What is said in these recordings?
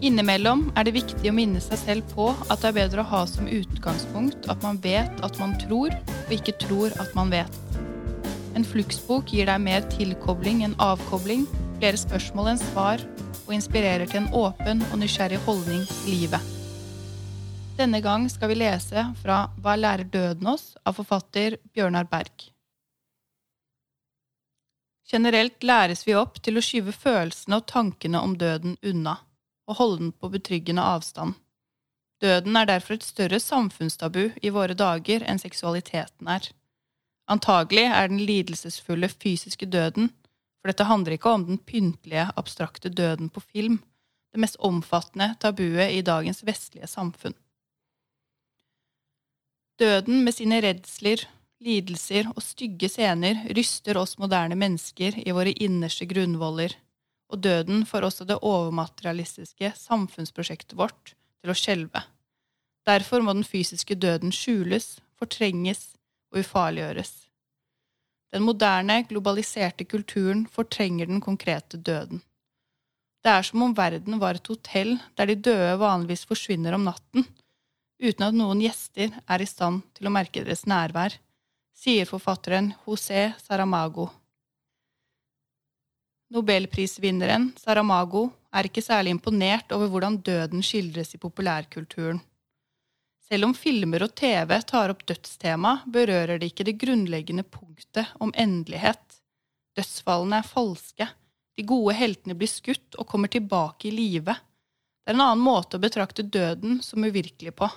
Innimellom er det viktig å minne seg selv på at det er bedre å ha som utgangspunkt at man vet at man tror, og ikke tror at man vet. En fluksbok gir deg mer tilkobling enn avkobling, flere spørsmål enn svar, og inspirerer til en åpen og nysgjerrig holdning til livet. Denne gang skal vi lese fra Hva lærer døden oss? av forfatter Bjørnar Berg. Generelt læres vi opp til å skyve følelsene og tankene om døden unna, og holde den på betryggende avstand. Døden er derfor et større samfunnstabu i våre dager enn seksualiteten er. Antagelig er den lidelsesfulle fysiske døden, for dette handler ikke om den pyntelige, abstrakte døden på film, det mest omfattende tabuet i dagens vestlige samfunn. Døden med sine redsler, lidelser og stygge scener ryster oss moderne mennesker i våre innerste grunnvoller, og døden får også det overmaterialistiske samfunnsprosjektet vårt til å skjelve. Derfor må den fysiske døden skjules, fortrenges og ufarliggjøres. Den moderne, globaliserte kulturen fortrenger den konkrete døden. Det er som om verden var et hotell der de døde vanligvis forsvinner om natten, uten at noen gjester er i stand til å merke deres nærvær, sier forfatteren José Saramago. Nobelprisvinneren Saramago er ikke særlig imponert over hvordan døden skildres i populærkulturen. Selv om filmer og TV tar opp dødstema, berører det ikke det grunnleggende punktet om endelighet. Dødsfallene er falske. De gode heltene blir skutt og kommer tilbake i live. Det er en annen måte å betrakte døden som uvirkelig på.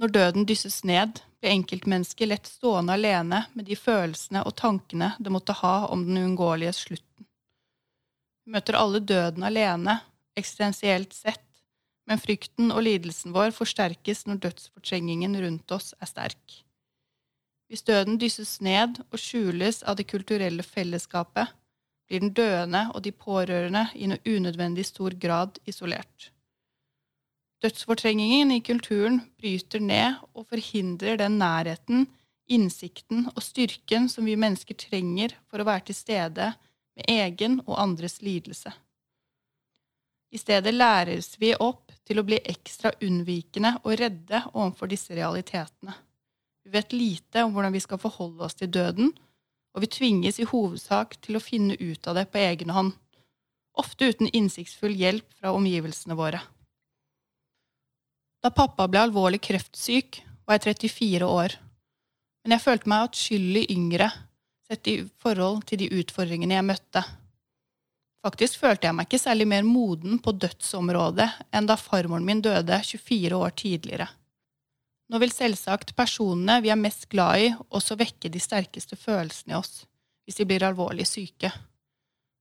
Når døden dysses ned, blir enkeltmennesket lett stående alene med de følelsene og tankene det måtte ha om den uunngåelige slutten. Vi møter alle døden alene, eksistensielt sett, men frykten og lidelsen vår forsterkes når dødsfortrengingen rundt oss er sterk. Hvis døden dysses ned og skjules av det kulturelle fellesskapet, blir den døende og de pårørende i noe unødvendig stor grad isolert. Dødsfortrengingen i kulturen bryter ned og forhindrer den nærheten, innsikten og styrken som vi mennesker trenger for å være til stede med egen og andres lidelse. I stedet læres vi opp til å bli ekstra unnvikende og redde overfor disse realitetene. Vi vet lite om hvordan vi skal forholde oss til døden, og vi tvinges i hovedsak til å finne ut av det på egen hånd, ofte uten innsiktsfull hjelp fra omgivelsene våre. Da pappa ble alvorlig kreftsyk, var jeg 34 år, men jeg følte meg atskillig yngre sett i forhold til de utfordringene jeg møtte. Faktisk følte jeg meg ikke særlig mer moden på dødsområdet enn da farmoren min døde 24 år tidligere. Nå vil selvsagt personene vi er mest glad i, også vekke de sterkeste følelsene i oss hvis de blir alvorlig syke.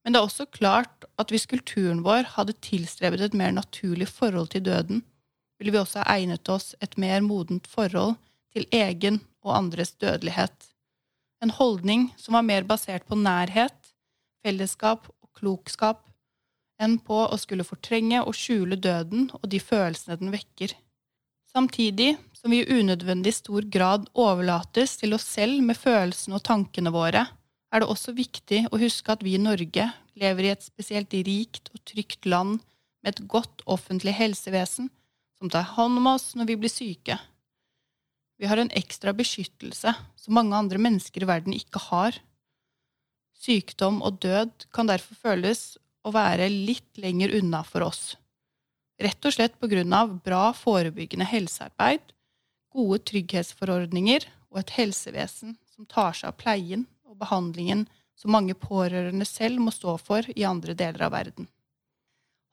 Men det er også klart at hvis kulturen vår hadde tilstrebet et mer naturlig forhold til døden, ville vi også ha egnet oss et mer modent forhold til egen og andres dødelighet. En holdning som var mer basert på nærhet, fellesskap og klokskap enn på å skulle fortrenge og skjule døden og de følelsene den vekker. Samtidig som vi i unødvendig stor grad overlates til oss selv med følelsene og tankene våre, er det også viktig å huske at vi i Norge lever i et spesielt rikt og trygt land med et godt offentlig helsevesen som tar hånd om oss når vi blir syke. Vi har en ekstra beskyttelse som mange andre mennesker i verden ikke har. Sykdom og død kan derfor føles å være litt lenger unna for oss. Rett og slett på grunn av bra forebyggende helsearbeid, gode trygghetsforordninger og et helsevesen som tar seg av pleien og behandlingen som mange pårørende selv må stå for i andre deler av verden.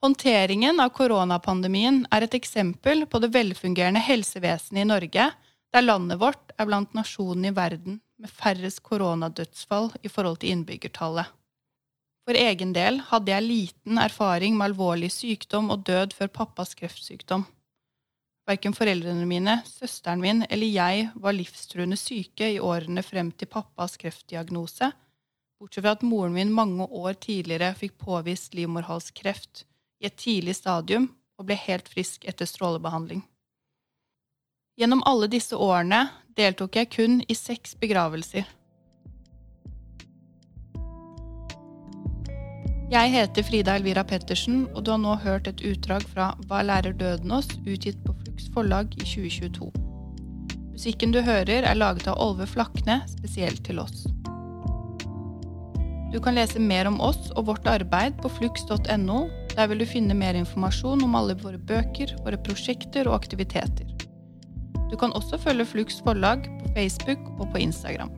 Håndteringen av koronapandemien er et eksempel på det velfungerende helsevesenet i Norge, der landet vårt er blant nasjonene i verden med færrest koronadødsfall i forhold til innbyggertallet. For egen del hadde jeg liten erfaring med alvorlig sykdom og død før pappas kreftsykdom. Verken foreldrene mine, søsteren min eller jeg var livstruende syke i årene frem til pappas kreftdiagnose, bortsett fra at moren min mange år tidligere fikk påvist livmorhalskreft i et tidlig stadium og ble helt frisk etter strålebehandling. Gjennom alle disse årene deltok jeg kun i seks begravelser. Jeg heter Frida Elvira Pettersen, og du har nå hørt et utdrag fra Hva lærer døden oss?, utgitt på Flux forlag i 2022. Musikken du hører, er laget av Olve Flakne, spesielt til oss. Du kan lese mer om oss og vårt arbeid på flux.no. Der vil du finne mer informasjon om alle våre bøker, våre prosjekter og aktiviteter. Du kan også følge Flux forlag på Facebook og på Instagram.